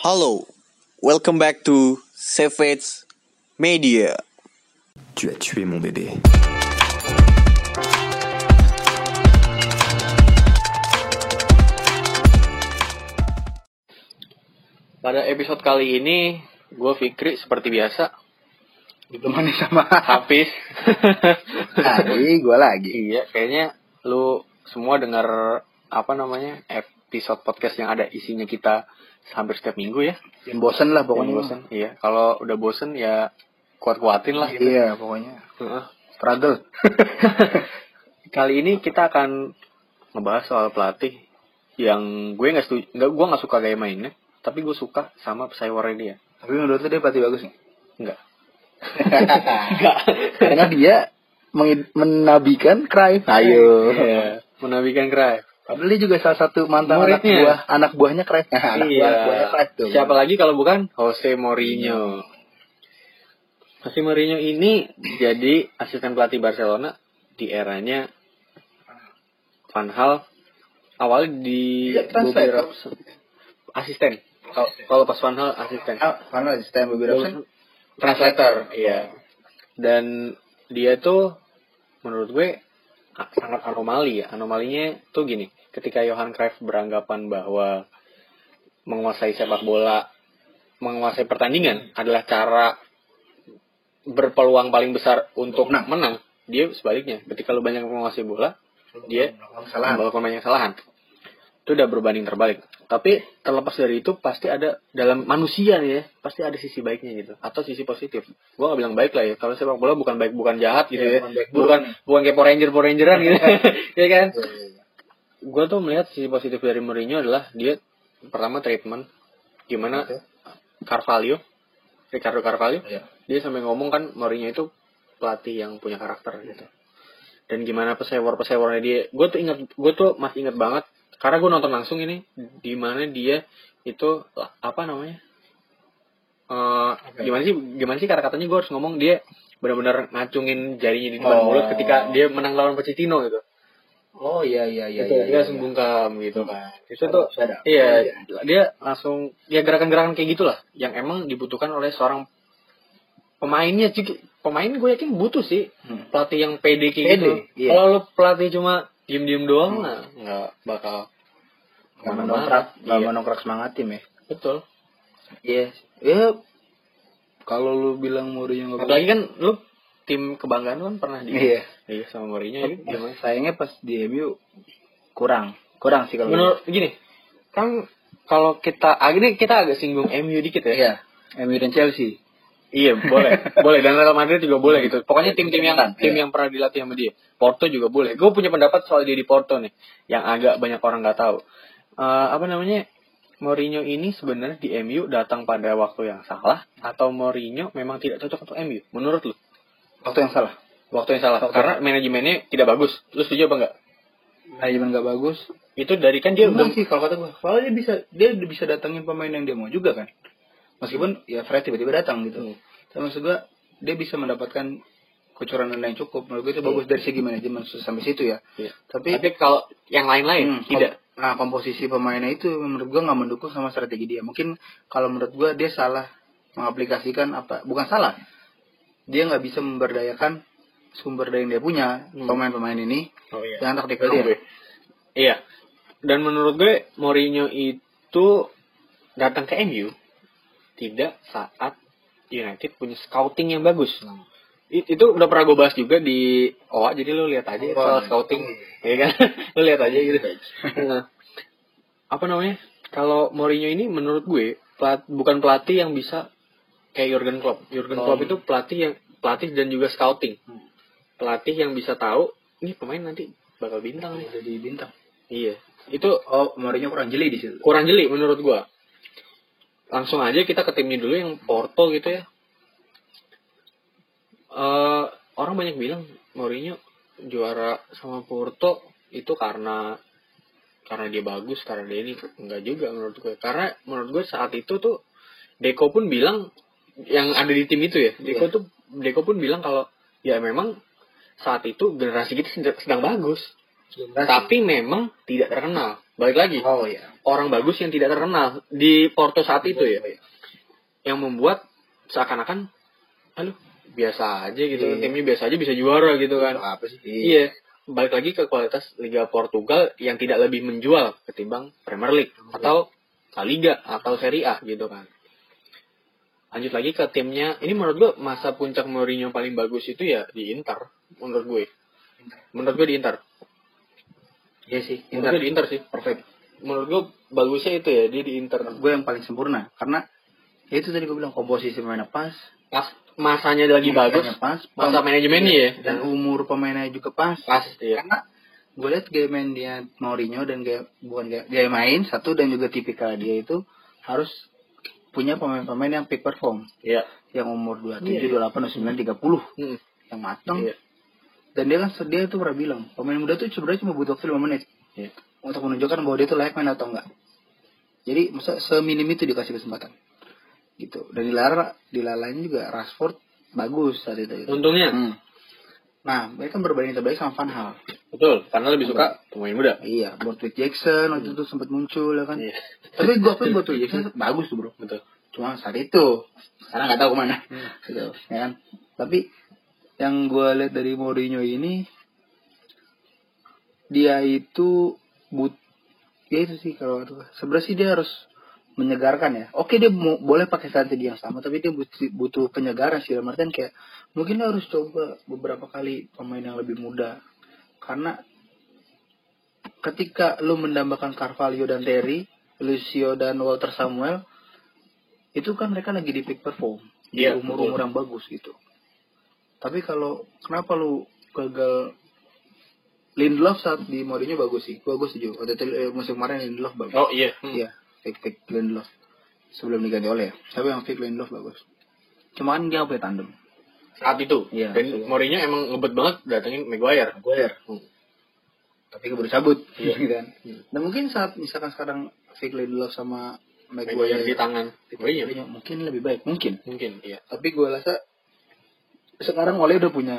Hello, welcome back to Savage Media. Tu as tué mon bébé. Pada episode kali ini, gue Fikri seperti biasa. ditemani sama Hafiz. Hari gue lagi. iya, kayaknya lu semua dengar apa namanya episode podcast yang ada isinya kita hampir setiap minggu ya. Yang bosen lah Pokoknya bosen. Iya, kalau udah bosen ya kuat-kuatin lah gitu. Iya pokoknya. Heeh. Struggle. Kali ini kita akan ngebahas soal pelatih yang gue nggak setuju, nggak gue nggak suka gaya mainnya, tapi gue suka sama pesaingnya dia. Tapi menurut lu dia pelatih bagus nih? Enggak. Karena dia menabikan Cruyff. Ayo. Iya, menabikan Cruyff. Padahal dia juga salah satu mantan anak Muridnya. buah anak buahnya Cruyff. anak iya. buah buahnya tuh. Siapa lagi kalau bukan Jose Mourinho. Jose Mourinho ini jadi asisten pelatih Barcelona di eranya Van Hal awalnya di Iya, transfer. beberapa asisten. Kalau kalau pas Van Hal asisten. Ah, mana asisten Bobby Robson? Translator, iya. Dan dia tuh menurut gue sangat anomali ya. Anomalinya tuh gini, ketika Johan Cruyff beranggapan bahwa menguasai sepak bola, menguasai pertandingan adalah cara berpeluang paling besar untuk Menang. menang. Dia sebaliknya, ketika lu banyak menguasai bola, dia Kesalahan. melakukan banyak kesalahan. Itu udah berbanding terbalik. Tapi terlepas dari itu pasti ada dalam manusia nih ya, pasti ada sisi baiknya gitu atau sisi positif. Gua nggak bilang baik lah ya. Kalau sepak bola bukan baik bukan jahat gitu ya. Iya, bukan bukan kayak Power Ranger Power Rangeran gitu. ya kan? Iya, iya, iya. Gue tuh melihat sisi positif dari Mourinho adalah dia pertama treatment gimana Oke. Carvalho, Ricardo Carvalho, Iya. dia sampai ngomong kan Mourinho itu pelatih yang punya karakter gitu dan gimana pesewar pesewarnya dia gue tuh ingat gue tuh masih ingat banget karena gue nonton langsung ini di mana dia itu apa namanya Eh gimana sih gimana sih kata katanya gue harus ngomong dia benar-benar ngacungin jarinya di depan Oh. mulut ketika dia menang lawan Pochettino gitu Oh iya iya iya Gitu, iya. dia iya, langsung iya. bungkam gitu kan itu tuh sadap. iya dia langsung ya gerakan-gerakan kayak gitulah yang emang dibutuhkan oleh seorang pemainnya sih pemain gue yakin butuh sih Hmm. pelatih yang pede kayak Pede, gitu iya. kalau lu pelatih cuma diem-diem doang lah nggak bakal Nggak menongkrak, nggak Iya, menongkrak semangat tim ya. betul Iya. Ya kalau lu bilang Mourinho nggak apalagi kan lu tim kebanggaan kan pernah di Iya. iya sama Mourinho ya, gimana Sayangnya pas di MU kurang. Kurang sih kalau menurut gini kan kalau kita ah, ini kita agak singgung MU dikit ya Iya. MU dan Chelsea. Iya boleh, boleh dan Real Madrid juga boleh gitu. Pokoknya tim-tim yang Kan, tim iya. yang pernah dilatih sama dia. Porto juga boleh. Gue punya pendapat soal dia di Porto nih, yang agak banyak orang nggak tahu. Eh, apa namanya? Mourinho ini sebenarnya di MU datang pada waktu yang salah atau Mourinho memang tidak cocok untuk MU? Menurut lu? Waktu yang salah. Waktu yang salah. Waktu- Karena manajemennya tidak bagus. Lu setuju apa enggak? Manajemen nggak bagus. Itu dari kan dia udah sih kalau kata gue. Soalnya dia bisa dia bisa datangin pemain yang dia mau juga kan. Meskipun ya Fred tiba-tiba datang gitu. Hmm. Tapi maksud gue dia bisa mendapatkan kucuran dana yang cukup. Menurut gue itu bagus dari segi manajemen sampai situ ya. Iya. Tapi, Tapi kalau yang lain-lain Hmm, tidak. kom- Nah komposisi pemainnya itu menurut gue nggak mendukung sama strategi dia. Mungkin kalau menurut gue dia salah mengaplikasikan apa? Bukan salah. Dia nggak bisa memberdayakan sumber daya yang dia punya Hmm. pemain-pemain ini Oh iya. taktikal dia. Iya. Dan menurut gue Mourinho itu datang ke MU tidak saat United punya scouting yang bagus. It- itu udah pernah gue bahas juga di OA jadi lu lihat aja Oh, soal scouting ya kan lu lihat aja gitu Nah, apa namanya kalau Mourinho ini menurut gue pelat, bukan pelatih yang bisa kayak Jurgen Klopp Jurgen Oh. Klopp itu pelatih yang pelatih dan juga scouting pelatih yang bisa tahu ini pemain nanti bakal bintang nih Jadi bintang. Iya. Itu Oh, Mourinho kurang jeli di situ. kurang jeli menurut gua. Langsung aja kita ke timnya dulu yang Porto gitu ya. Eh orang banyak bilang Mourinho juara sama Porto itu karena karena dia bagus, karena dia ini enggak juga menurut gue. Karena menurut gue saat itu tuh Deko pun bilang yang ada di tim itu ya. Deko Iya. tuh Deko pun bilang kalau ya memang saat itu generasi kita sedang, sedang bagus. tapi memang tidak terkenal. Balik lagi, oh iya. orang bagus yang tidak terkenal di Porto saat itu ya, Iya. yang membuat seakan-akan, aduh biasa aja gitu, Iya. timnya biasa aja bisa juara gitu kan. Apa sih? Iya, balik lagi ke kualitas Liga Portugal yang tidak lebih menjual ketimbang Premier League atau La Liga atau Serie A gitu kan. Lanjut lagi ke timnya, ini menurut gue masa puncak Mourinho paling bagus itu ya di Inter, menurut gue. Menurut gue di Inter. Iya sih. Menurut gue di Inter sih, perfect. Menurut gue bagusnya itu ya, dia di Inter. gue yang paling sempurna karena ya itu tadi gue bilang komposisi pemainnya pas Pas masanya lagi bagus, pas masa manajemennya ya. dan umur pemainnya juga pas Pas, iya. karena gue lihat gaya main dia Mourinho dan gaya bukan gaya, gaya main satu dan juga tipikal dia itu harus punya pemain-pemain yang peak perform Iya. yang umur 27, Iya. 28, 29, 30 Hmm. yang matang Iya. dan dia kan dia itu pernah bilang pemain muda tuh sebenarnya cuma butuh waktu 5 menit Iya. untuk menunjukkan bahwa dia tuh layak main atau enggak jadi masa seminim itu dikasih kesempatan gitu dan di lara di juga Rashford bagus saat itu gitu. Untungnya, Hmm. Nah mereka berbanding terbalik sama Van Hal betul, karena lebih suka pemain muda. iya Bortwick Jackson waktu itu sempat muncul ya kan Iya. tapi gue akuin Bortwick Jackson bagus tuh bro Betul. cuma saat itu sekarang nggak tahu ke mana Hmm. gitu ya kan tapi yang gue lihat dari Mourinho ini dia itu but ya itu sih kalau itu sebenarnya sih dia harus menyegarkan ya. Oke dia mau, boleh pakai strategi yang sama tapi dia butuh, butuh penyegaran sih dalam artian kayak mungkin dia harus coba beberapa kali pemain yang lebih muda. Karena ketika lu mendambakan Carvalho dan Terry Lucio dan Walter Samuel itu kan mereka lagi di peak perform di Iya, umur-umur yang bagus gitu. Tapi kalau kenapa lu gagal Lindelof saat di Mourinho bagus sih? Gua setuju waktu itu eh, musim kemarin Lindelof bagus. Oh iya. Hmm. Iya, fake fake Lindelof. Sebelum diganti oleh ya. Tapi yang fake Lindelof bagus. Cuma kan dia punya tandem. Saat itu. Iya, Dan. Mourinho emang ngebet banget datengin Maguire. Maguire. Hmm. Tapi keburu cabut. Iya. gitu kan. Hmm. Dan mungkin saat misalkan sekarang fake Lindelof sama Maguire Maguire di tangan mungkin lebih baik. Mungkin. Mungkin, iya. Tapi gue rasa sekarang Ole udah punya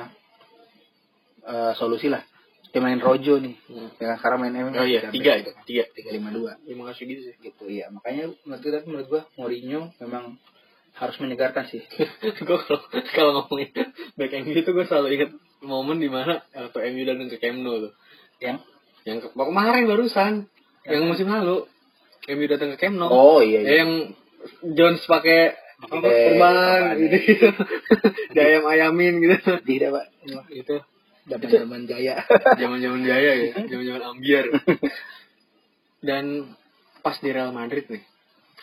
eh, solusi lah. Dia main Rojo nih. Hmm. Ya, sekarang main MM. Oh iya, tiga itu. Tiga. Tiga lima dua. Emang harus gitu sih. Gitu iya. Makanya menurut gue, menurut gue Mourinho memang harus menyegarkan sih. gue kalau kalau ngomongin back MU itu gue selalu inget momen di mana waktu MU datang ke Camp Nou tuh. Yang Yang ke- kemarin barusan, yang musim lalu MU datang ke Camp Nou. Oh iya. Ya, yang Jones pakai apa Eh, apaan gitu, gitu. diayam ayamin gitu Tidak pak. gitu Zaman zaman jaya. zaman zaman jaya ya zaman zaman ambiar dan pas di Real Madrid nih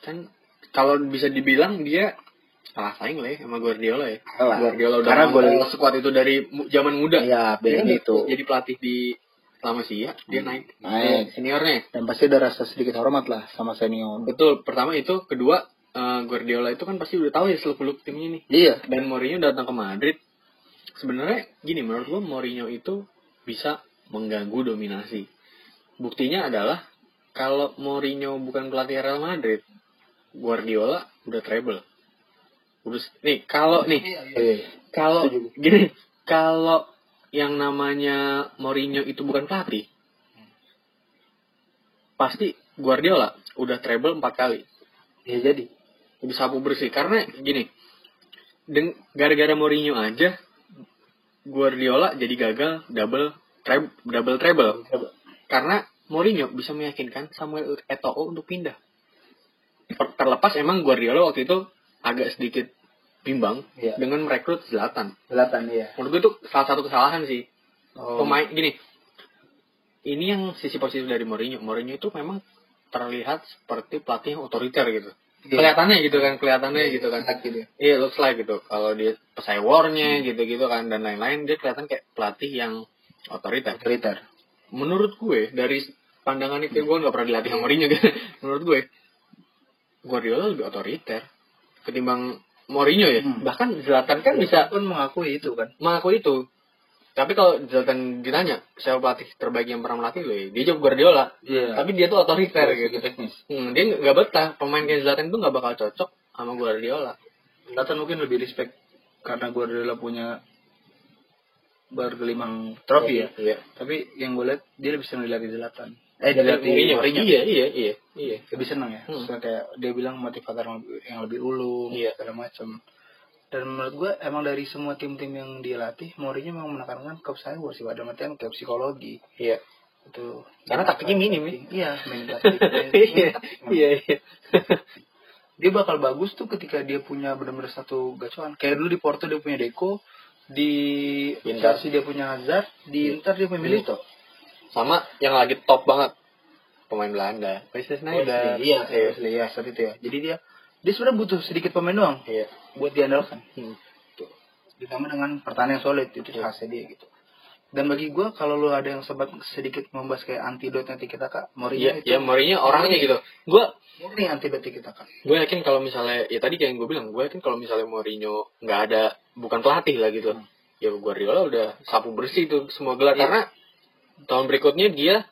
kan kalau bisa dibilang dia kalah saing lah ya sama Guardiola ya Kalah. Guardiola udah Karena gol- sekuat itu dari zaman muda Iya, beda itu. jadi pelatih di La Masia dia naik Naik. seniornya Dan pasti ada rasa sedikit hormat lah sama senior. betul pertama itu kedua eh, Guardiola itu kan pasti udah tahu ya seluk beluk timnya nih Iya. dan Mourinho datang ke Madrid sebenarnya gini menurut gua Mourinho itu bisa mengganggu dominasi buktinya adalah kalau Mourinho bukan pelatih Real Madrid Guardiola udah treble udah nih kalau nih Iya. kalau Setuju. gini kalau yang namanya Mourinho itu bukan pelatih pasti Guardiola udah treble empat kali Iya jadi. lebih sapu bersih karena gini gara-gara Mourinho aja Guardiola jadi gagal double treble double treble karena Mourinho bisa meyakinkan Samuel Eto'o untuk pindah terlepas emang Guardiola waktu itu agak sedikit bimbang Iya. dengan merekrut Zlatan Selatan iya. menurut gue itu salah satu kesalahan sih Oh. pemain gini ini yang sisi positif dari Mourinho Mourinho itu memang terlihat seperti pelatih yang otoriter gitu. Kelihatannya gitu kan kelihatannya gitu kan gitu. ya. iya looks like gitu kalau dia pesaing warnya gitu gitu kan dan lain-lain dia kelihatan kayak pelatih yang otoriter Otoriter. menurut gue dari pandangan itu gue nggak pernah dilatih sama Mourinho gitu menurut gue Guardiola lebih otoriter ketimbang Mourinho ya Hmm. bahkan Zlatan kan bisa pun mengakui itu kan. mengaku itu. Tapi kalau Zlatan ditanya siapa pelatih terbaik yang pernah melatih lo, dia jawab Guardiola. Iya. Tapi dia tuh otoriter gitu teknis. Hmm, dia nggak betah. Pemain kayak Zlatan tuh nggak bakal cocok sama Guardiola. Selatan mungkin lebih respect karena Guardiola punya bergelimang trofi ya. Iya. Tapi yang gue lihat dia lebih senang dilatih Zlatan. Eh dilatih Mourinho. Iya, iya, iya, iya. Lebih senang ya. Hmm. Soalnya kayak dia bilang motivator yang lebih, ulung Iya. segala macam. Dan menurut gue emang dari semua tim-tim yang dia latih, Mourinho memang menekankan ke cyber sih pada artian ke psikologi. Iya. Itu Karena taktiknya minim, ya. Iya, main taktik. Iya, taktik. iya, iya. dia bakal bagus tuh ketika dia punya benar-benar satu gacuan. Kayak dulu di Porto dia punya Deco, di Inter. Chelsea dia punya Hazard, di Inter dia punya Milito. Sama yang lagi top banget pemain Belanda. Wesley Sneijder. Iya, Wesley, ya saat itu ya. Jadi dia dia sebenarnya butuh sedikit pemain doang Iya. buat diandalkan. Hmm. Tuh. Ditambah dengan pertahanan yang solid itu Iya. khasnya dia gitu. Dan bagi gue kalau lu ada yang sempat sedikit membahas kayak antidot nanti kita kak Mourinho Iya, itu ya Mourinho orangnya gitu. Gua murni antidot kita kak. gue yakin kalau misalnya ya tadi kayak yang gue bilang gue yakin kalau misalnya Mourinho nggak ada bukan pelatih lah gitu Hmm. ya Guardiola udah sapu bersih tuh semua gelar Iya. karena tahun berikutnya dia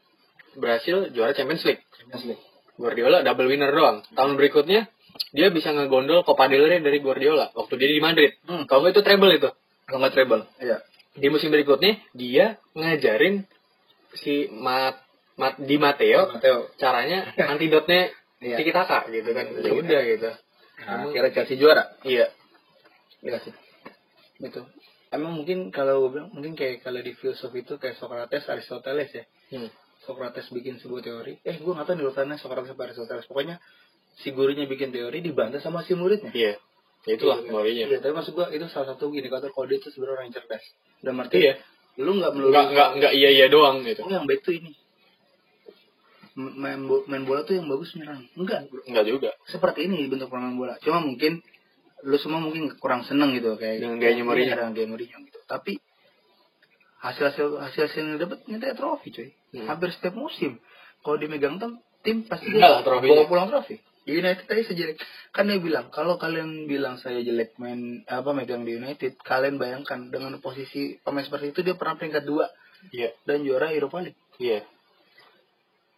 berhasil juara Champions League Asli. Guardiola double winner doang tahun berikutnya dia bisa ngegondol Copa del Rey dari Guardiola waktu dia di Madrid Hmm. kalau nggak itu treble itu kalau nggak treble Iya. di musim berikutnya dia ngajarin si Mat, Mat Di Matteo Matteo. caranya antidotnya Iya. tiki taka gitu kan ya udah gitu Nah, akhirnya Chelsea juara. iya Iya sih. Gitu. Emang mungkin kalau gue bilang mungkin kayak kalau di filsuf itu kayak Socrates, Aristoteles ya. Hmm. Socrates bikin sebuah teori. Eh, gue nggak tahu nih urutannya Socrates apa Aristoteles. Pokoknya si gurunya bikin teori dibantah sama si muridnya. Iya. Ya itulah Iya, Mourinho. Iya, tapi maksud gue itu salah satu indikator kalau dia itu sebenarnya orang yang cerdas. Dan artinya Iya. lu nggak melulu Enggak enggak enggak iya iya doang gitu. Oh, yang baik tuh ini. Main, bo- main bola tuh yang bagus nyerang. Enggak. Enggak juga. seperti ini bentuk pemain bola. Cuma mungkin lu semua mungkin kurang seneng gitu kayak Dengan gayanya Mourinho. Dengan gaya Mourinho gitu. Tapi hasil hasil hasil hasil yang dapat nyata trofi cuy. Hmm. Hampir setiap musim. Kalau dimegang tim, tim pasti Enggak lah trofinya. bawa pulang trofi. Di United tadi sejelek kan dia bilang kalau kalian bilang saya jelek main apa megang di United, kalian bayangkan dengan posisi pemain seperti itu dia pernah peringkat dua Iya. dan juara Europa League. Iya.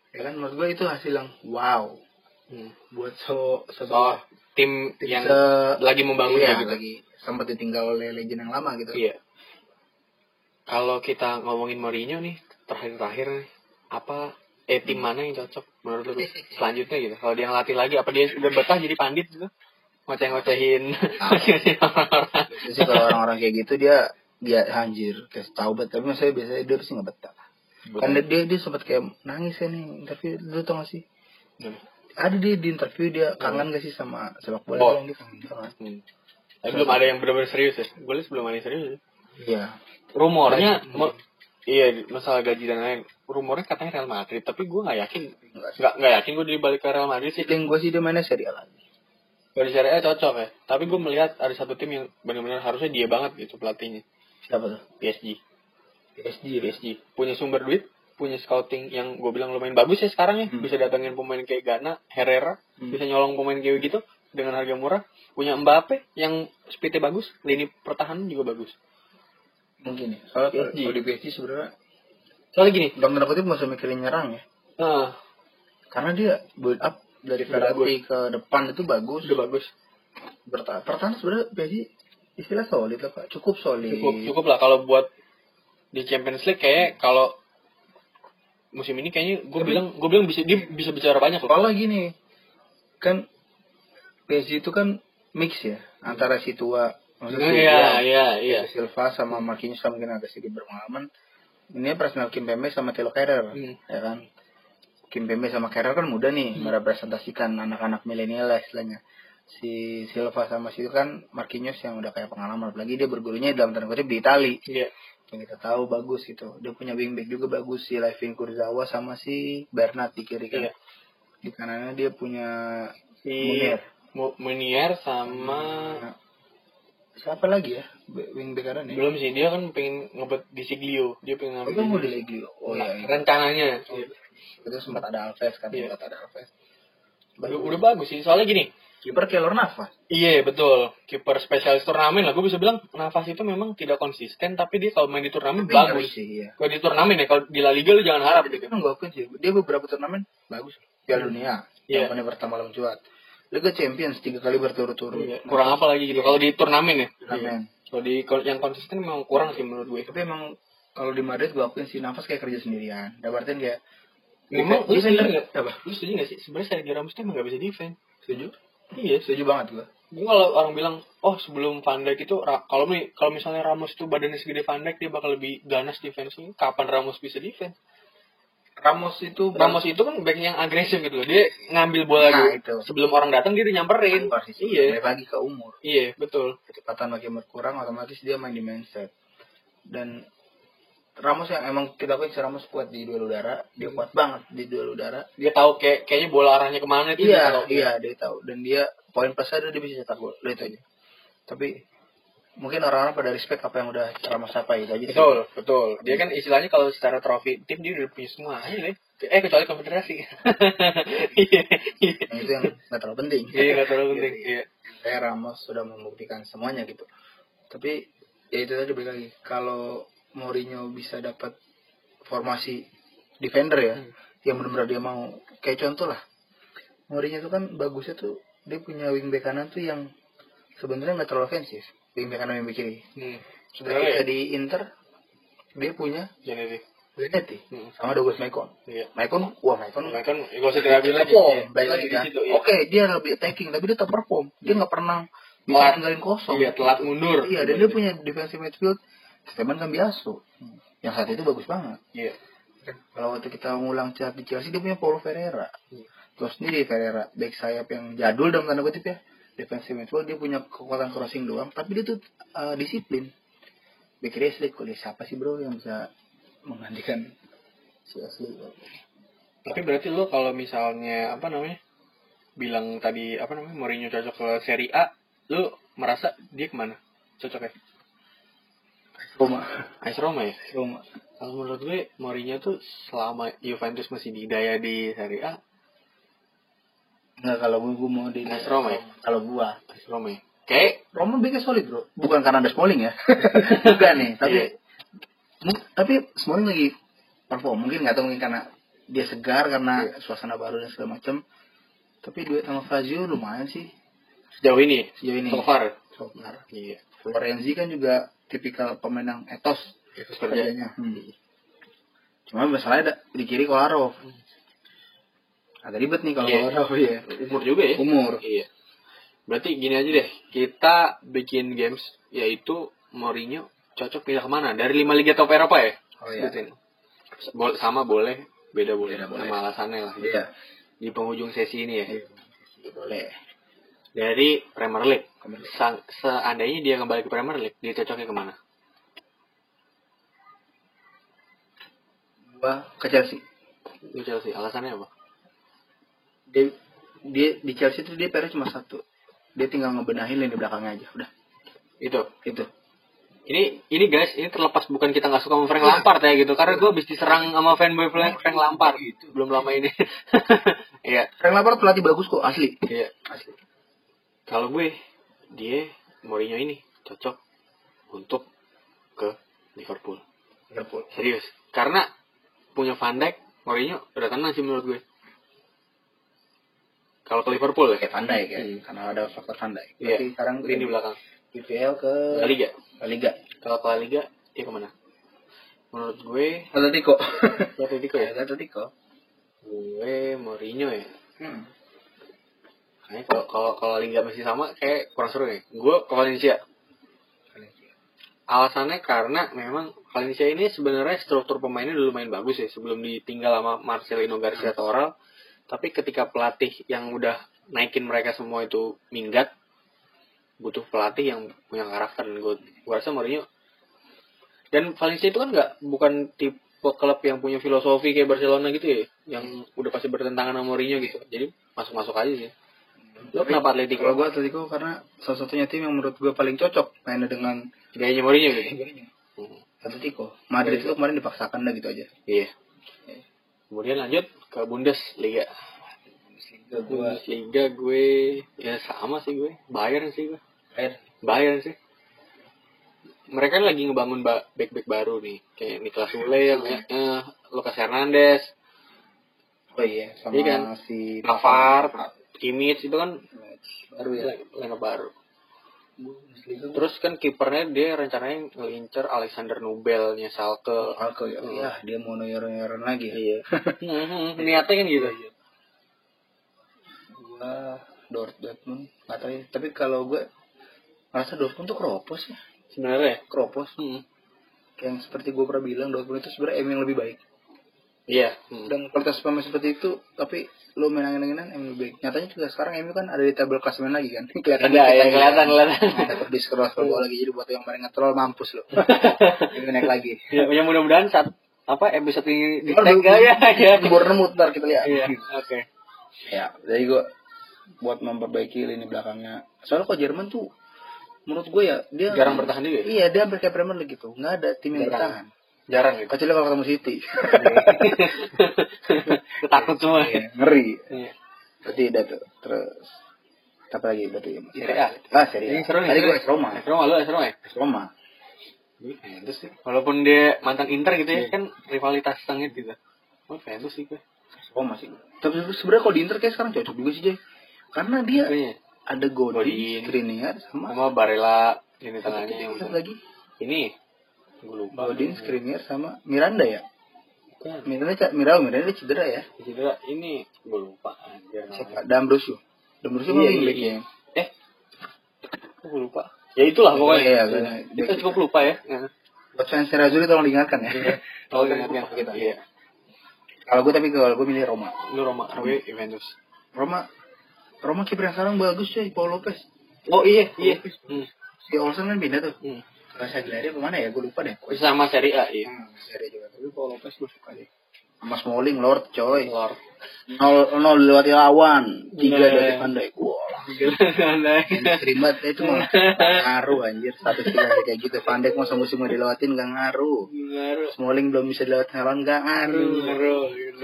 Ya kan menurut gue itu hasil yang wow Hmm. buat so So, sebuah tim tim yang se- lagi membangun iya, gitu. lagi sempat ditinggal oleh legend yang lama gitu. Iya. Kalau kita ngomongin Mourinho nih, terakhir-terakhir apa eh tim mana yang cocok menurut lu selanjutnya gitu? Kalau dia ngelatih lagi, apa dia udah betah jadi pandit gitu? Ngoceh-ngocehin orang-orang. Sih kalau orang-orang kayak gitu dia dia anjir kayak tahu bet tapi saya biasanya dia pasti nggak betah. Kan dia dia, sempat kayak nangis ya nih interview lu tau gak sih? Ada dia di interview dia kangen gak sih sama sepak bola Oh. yang dia kangen banget. Hmm. Tapi belum ada yang benar-benar serius ya. Gue lihat belum ada yang serius. ya. Iya. Rumornya, iya masalah gaji dan lain. Rumornya katanya Real Madrid, tapi gue nggak yakin. Nggak nggak yakin gue dibalik ke Real Madrid sih. Feeling gue sih dia mainnya serial lagi. Kalau di Serie A cocok ya. Tapi gue melihat ada satu tim yang benar-benar harusnya dia banget gitu pelatihnya. Siapa tuh? PSG. PSG. PSG punya sumber duit, punya scouting yang gue bilang lumayan bagus ya sekarang ya. Hmm. Bisa datangin pemain kayak Ghana, Herrera, Hmm. bisa nyolong pemain kayak gitu dengan harga murah. Punya Mbappe yang speednya bagus, lini pertahanan juga bagus. Mungkin ya. Soalnya PSG. kalau di PSG sebenarnya Soalnya gini, dalam tanda kutip usah mikirin nyerang ya. ah, Karena dia build up dari Verratti ke depan itu bagus. udah bagus. Bertahan. Pertahanan sebenarnya PSG istilah solid lah pak. Cukup solid. Cukup cukup lah kalau buat di Champions League kayak kalau musim ini kayaknya gue bilang gue bilang bisa dia bisa bicara banyak loh. Soalnya gini, kan PSG itu kan mix ya antara si tua, maksudnya si Iya, iya, iya. si Silva sama Marquinhos mungkin agak sedikit berpengalaman. Ini personal Kim Pembe sama Telo Kerrer, Hmm. ya kan? Kim Pembe sama Kerrer kan muda nih merepresentasikan anak-anak milenial lah istilahnya. Si Silva sama si itu kan Marquinhos yang udah kayak pengalaman, apalagi dia bergurunya dalam tanda kutip di Itali. Iya. Yang kita tahu bagus gitu. Dia punya wingback juga bagus si Levin Kurzawa sama si Bernat di kiri kan. Iya. Di kanannya dia punya Si Munier. Mu- Munier sama siapa lagi ya Be- wingback kanan ya? belum sih dia kan pengen ngebet di Siglio dia pengen Oh, ngambil kan mau di Legio. Oh Nah, iya. iya. rencananya Itu sempat ada Alves kan, Iya. sempat ada Alves. udah, udah bagus sih soalnya gini Kiper Keylor Navas. iya betul kiper spesialis turnamen lah gue bisa bilang nafas itu memang tidak konsisten tapi dia kalau main di turnamen Tapi bagus sih, iya. kalau di turnamen ya kalau di La Liga lu jangan harap Tapi gitu kan gue akuin sih, dia beberapa turnamen bagus. Piala Dunia, Iya. yang pertama lawan cuat. Liga Champions tiga kali berturut-turut. Iya, kurang apa lagi gitu kalau di turnamen ya Turnamen. Kalau di kalau yang konsisten memang kurang sih menurut gue. Tapi emang kalau di Madrid gue akuin sih nafas kayak kerja sendirian. Udah berarti kayak Memang lu defender setuju nggak? apa? Lu setuju nggak sih? Sebenarnya Sergio Ramos tuh emang nggak bisa defense. Setuju? Iya. Setuju banget gue. Gue kalau orang bilang, oh sebelum Van Dijk itu kalau nih kalau misalnya Ramos itu badannya segede Van Dijk dia bakal lebih ganas defense-nya. Kapan Ramos bisa defense? Ramos itu Ramos itu kan back yang agresif gitu loh. Dia ngambil bola Nah, dulu. itu. sebelum orang datang dia nyamperin. Persis. Iya. Lagi ke umur. Iya, betul. Kecepatan makin berkurang, otomatis dia main di mindset. Dan Ramos yang emang kita akuin si Ramos kuat di duel udara, dia kuat banget di duel udara. Dia tahu kayak kayaknya bola arahnya ke mana itu dia Iya, tahu. iya dia tahu. Dan dia poin plus ada dia bisa cetak gol. Itu aja. Tapi mungkin orang-orang pada respect apa yang udah Ramos capai itu aja. sih. Betul, betul. Dia kan istilahnya kalau secara trofi tim dia udah punya semua aja. Eh kecuali konfederasi. Iya, iya. Nah, itu yang nggak terlalu penting. Iya, nggak terlalu penting. Iya. Kayak Ramos sudah membuktikan semuanya gitu. Tapi ya itu tadi balik lagi. Kalau Mourinho bisa dapat formasi defender ya, Hmm. yang benar-benar dia mau. Kayak contoh lah, Mourinho itu kan bagusnya tuh dia punya wingback kanan tuh yang sebenarnya nggak terlalu ofensif. Kanan wingback kiri. Hmm. Ketika ya? di Inter dia punya Jadi sih. Zanetti Hmm. sama Douglas Maicon. Iya. Maicon, wah Maicon kan gak usah diraguin lagi. perform, Iya, baik lagi lagi di kan. Iya. Oke, dia lebih attacking, tapi dia tetap perform. Dia nggak pernah bisa Telat. ninggalin kosong. Iya, telat mundur. Iya, dan dia punya defensive midfield Steven Cambiaso. Yang saat itu bagus banget. Iya. Kalau waktu kita ngulang cat di Chelsea, dia punya Paulo Ferreira. Iya. Terus sendiri Ferreira, back sayap yang jadul dalam tanda kutip ya. Defensive midfield, dia punya kekuatan crossing doang, tapi dia tuh uh, disiplin. Back kiri siapa sih bro yang bisa menggantikan si Ashley? Tapi berarti lo kalau misalnya apa namanya? Bilang tadi apa namanya? Mourinho cocok ke Serie A, lo merasa dia ke mana? Cocok ya? Roma. AS Roma ya? Roma. Kalau menurut gue Mourinho tuh selama Juventus masih didaya di Serie A, Enggak kalau gue, gue mau di Roma ya? Kalau gua AS Roma ya? Kayak Roma backnya solid bro. Bukan karena ada Smalling ya. Bukan nih. Tapi mu- tapi Smalling lagi perform. Mungkin nggak tahu mungkin karena dia segar karena Iya. suasana baru dan segala macam. Tapi duet sama Fazio lumayan sih sejauh ini, sejauh ini. so far. So far. Iya. Florenzi kan juga tipikal pemain yang etos Itu kerjanya. Hmm. Cuma masalahnya di kiri Kolarov. Agak ribet nih kalau Iya. Kolarov ya. Umur juga ya? Umur. Iya. Berarti gini aja deh, kita bikin games yaitu Mourinho cocok pindah ke mana? Dari lima liga top Eropa ya? Oh iya. Sebutin. Bo- sama boleh, beda boleh. Beda boleh. Nama alasannya lah. Iya. Di penghujung sesi ini ya. Iya, Boleh. Dari Premier League. Premier League. Sang- seandainya dia kembali ke Premier League, dia cocoknya ke mana? Gua ke Chelsea. Di Chelsea. Alasannya apa? Dia dia di Chelsea itu dia PR cuma satu dia tinggal ngebenahin lini belakangnya aja udah Itu. itu Ini ini guys, ini terlepas bukan kita nggak suka sama Frank Lampard ya gitu, karena gue habis diserang sama fanboy Frank, Frank Lampard gitu. Belum lama ini. Iya. Frank Lampard pelatih bagus kok asli Iya. asli Kalau gue, dia Mourinho ini cocok untuk ke Liverpool. Liverpool Serius. Karena punya Van Dijk, Mourinho udah tenang sih menurut gue. Kalau ke Liverpool ya. kayak Van Dijk ya Hmm. karena ada faktor Van Dijk Iya. tapi sekarang Lini belakang. IPL ke La Liga. La Liga Kalau ke La Liga, dia ke mana? Menurut gue, Atletico Atletico ya. Atletico Gue Mourinho ya. hmm. Kayaknya kalau kalau kalau Liga masih sama, kayak kurang seru nih. Gue ke Valencia. Alasannya karena memang Valencia ini sebenarnya struktur pemainnya dulu lumayan bagus ya sebelum ditinggal sama Marcelino Garcia Toral. Tapi ketika pelatih yang udah naikin mereka semua itu minggat, butuh pelatih yang punya karakter. Dan gue gue rasa Mourinho dan Valencia itu kan nggak bukan tipe klub yang punya filosofi kayak Barcelona gitu ya yang udah pasti bertentangan sama Mourinho gitu. Jadi masuk masuk aja sih. Lo kenapa Atletico? kalau gue Atletico karena salah satunya tim yang menurut gue paling cocok mainnya dengan gayanya Mourinho gitu. Hmm. Atletico. Madrid itu kemarin dipaksakan dah gitu aja. Iya. Kemudian lanjut ke Bundesliga. Liga gue Bundesliga gue ya sama sih gue. Bayern sih gue. Bayern. Bayern sih. Mereka kan lagi ngebangun ba- back-back baru nih. Kayak Niklas Sule yang eh, Lucas Hernandez, oh iya sama Iya kan? si Pavard, Kimmich itu kan baru ya lena baru. Terus kan kipernya dia rencananya ngelincer Alexander Nubelnya Salke. Alko ya, ya dia mau noyor-noyoran lagi. Iya. Niatnya kan gitu. Gua Dort Dortmund nggak tahu ya. Tapi kalau gue merasa Dortmund tuh keropos ya, Sebenarnya. keropos. Hmm. Yang seperti gue pernah bilang Dortmund itu sebenarnya MU yang lebih baik. Iya. Hmm. Dan kualitas pemain seperti itu, tapi lo main angin-anginan MU baik. Nyatanya juga sekarang MU kan ada di tabel klasemen lagi kan. kelihatan Ada ya kelihatan kelihatan. Nah, di scroll scroll lagi jadi buat yang paling ngetrol mampus lo. MU naik lagi. Ya, yang mudah-mudahan saat apa episode ini di tag ya ya. Bournemouth ntar kita lihat. Iya. Oke. Ya, jadi gue buat memperbaiki lini belakangnya. Soalnya kok Jerman tuh menurut gue ya dia Jarang bertahan juga ya? Iya, dia hampir kayak Premier League gitu. Nggak ada tim yang bertahan. Jarang gitu. Kecuali kalau ketemu City. Ketakut semua. Iya, ngeri. Iya. Berarti udah tuh. Terus apa lagi berarti? Serie A. Ah, Serie A. Ini seru nih. Tadi seru gue. AS Roma. AS Roma lu AS Roma ya? AS Roma. Juventus sih. Walaupun dia mantan Inter gitu ya, kan rivalitas sengit gitu. Oh, Juventus sih gue. Roma sih. Tapi sebenarnya kalau di Inter kayak sekarang cocok juga sih, Jay. Karena dia Kayaknya. ada Godin, Godin. Skriniar sama Sama Barella ini Satu lagi. ini gue lupa. Godin, Skriniar sama Miranda ya. Bukan. Miranda Miranda Miranda cedera ya. Cedera ini gue lupa anjir. Siapa? Dambrosio. Dambrosio Iya, iya, iya, iya, iya. Eh, gue lupa. Ya itulah pokoknya. Iya, iya, iya. Kita cukup lupa ya. Iya. Buat fans Nerazzurri tolong diingatkan ya. Oh, ingat kita. Iya. Kalau gue tapi kalau gue milih Roma. Lu Roma, gue Juventus. Roma Roma kiper yang sekarang bagus coy, Paul Lopez. Oh iya, iya. Hmm. Si Olsen kan pindah tuh. Rasa Gilari ke mana ya? Gue lupa deh. Sama Serie A, iya. Hmm, seri juga. Tapi Paul Lopez gue suka deh. Sama Smalling, Lord, coy. Lord. Nol, nol lewat lawan. Tiga dari Pandai. Wah, terima itu mah ngaruh anjir. Satu tiga kayak gitu. Pandai masa musim mau dilewatin gak ngaruh. Ngaruh. Smalling belum bisa dilewatin lawan gak ngaruh. Ngaruh. gitu.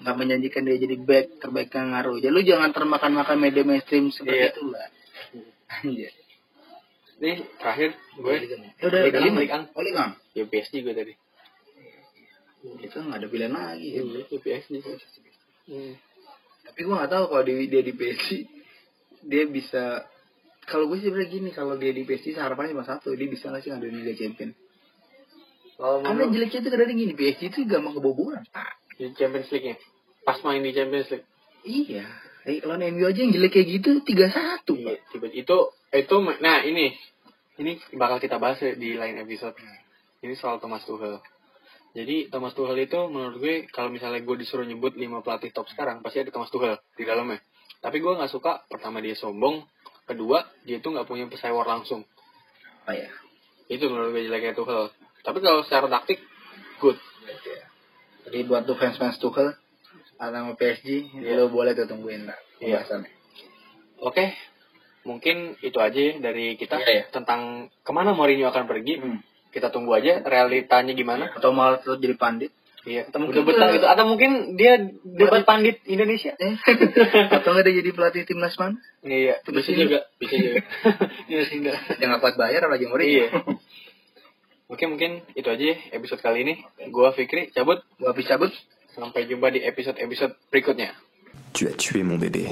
Nggak menjanjikan dia jadi back terbaik gak ngaruh. Jadi lu jangan termakan-makan media mainstream seperti Iya. itu lah. Anjir. Nih, terakhir gue udah, Liga lima. Liga. Oh, Liga. ya PSG gue tadi. Itu nggak ada pilihan lagi. ya. Ya PSG. Hmm. Tapi gua nggak tahu kalau di, dia di PSG dia bisa kalau gue sih sebenarnya gini kalau dia di PSG harapannya cuma satu dia bisa nggak sih ngambil Liga Champion Kalau karena menurut jeleknya itu kadang gini PSG itu gampang kebobolan di Champions League-nya. Pas main di Champions League. iya Eh, lawan MU aja yang jelek kayak gitu tiga satu Iya, tiba itu itu nah ini ini bakal kita bahas ya di lain episode. Ini soal Thomas Tuchel. Jadi Thomas Tuchel itu menurut gue kalau misalnya gue disuruh nyebut 5 pelatih top sekarang pasti ada Thomas Tuchel di dalamnya. Tapi gue nggak suka pertama dia sombong, kedua dia tuh nggak punya pesaing langsung. apa ya Itu menurut gue jeleknya Tuchel. Tapi kalau secara taktik good. jadi buat tuh fans fans Tuchel sama PSG Iya. lo boleh tuh tungguin lah Iya. pembahasannya Oke, mungkin itu aja dari kita Iya, iya. tentang ke mana Mourinho akan pergi. Hmm. Kita tunggu aja realitanya gimana. atau malah tuh jadi pandit Iya, Atau mungkin betah gitu. Atau mungkin dia debat pandit Indonesia. eh atau nggak dia jadi pelatih timnas mana Iya, bisa juga, bisa juga. Iya sih enggak. yang kuat bayar apalagi Mourinho Iya. Oke, mungkin itu aja episode kali ini. Gua Fikri cabut. gua habis cabut Sampai jumpa di episode-episode berikutnya. Tu as tué mon bébé.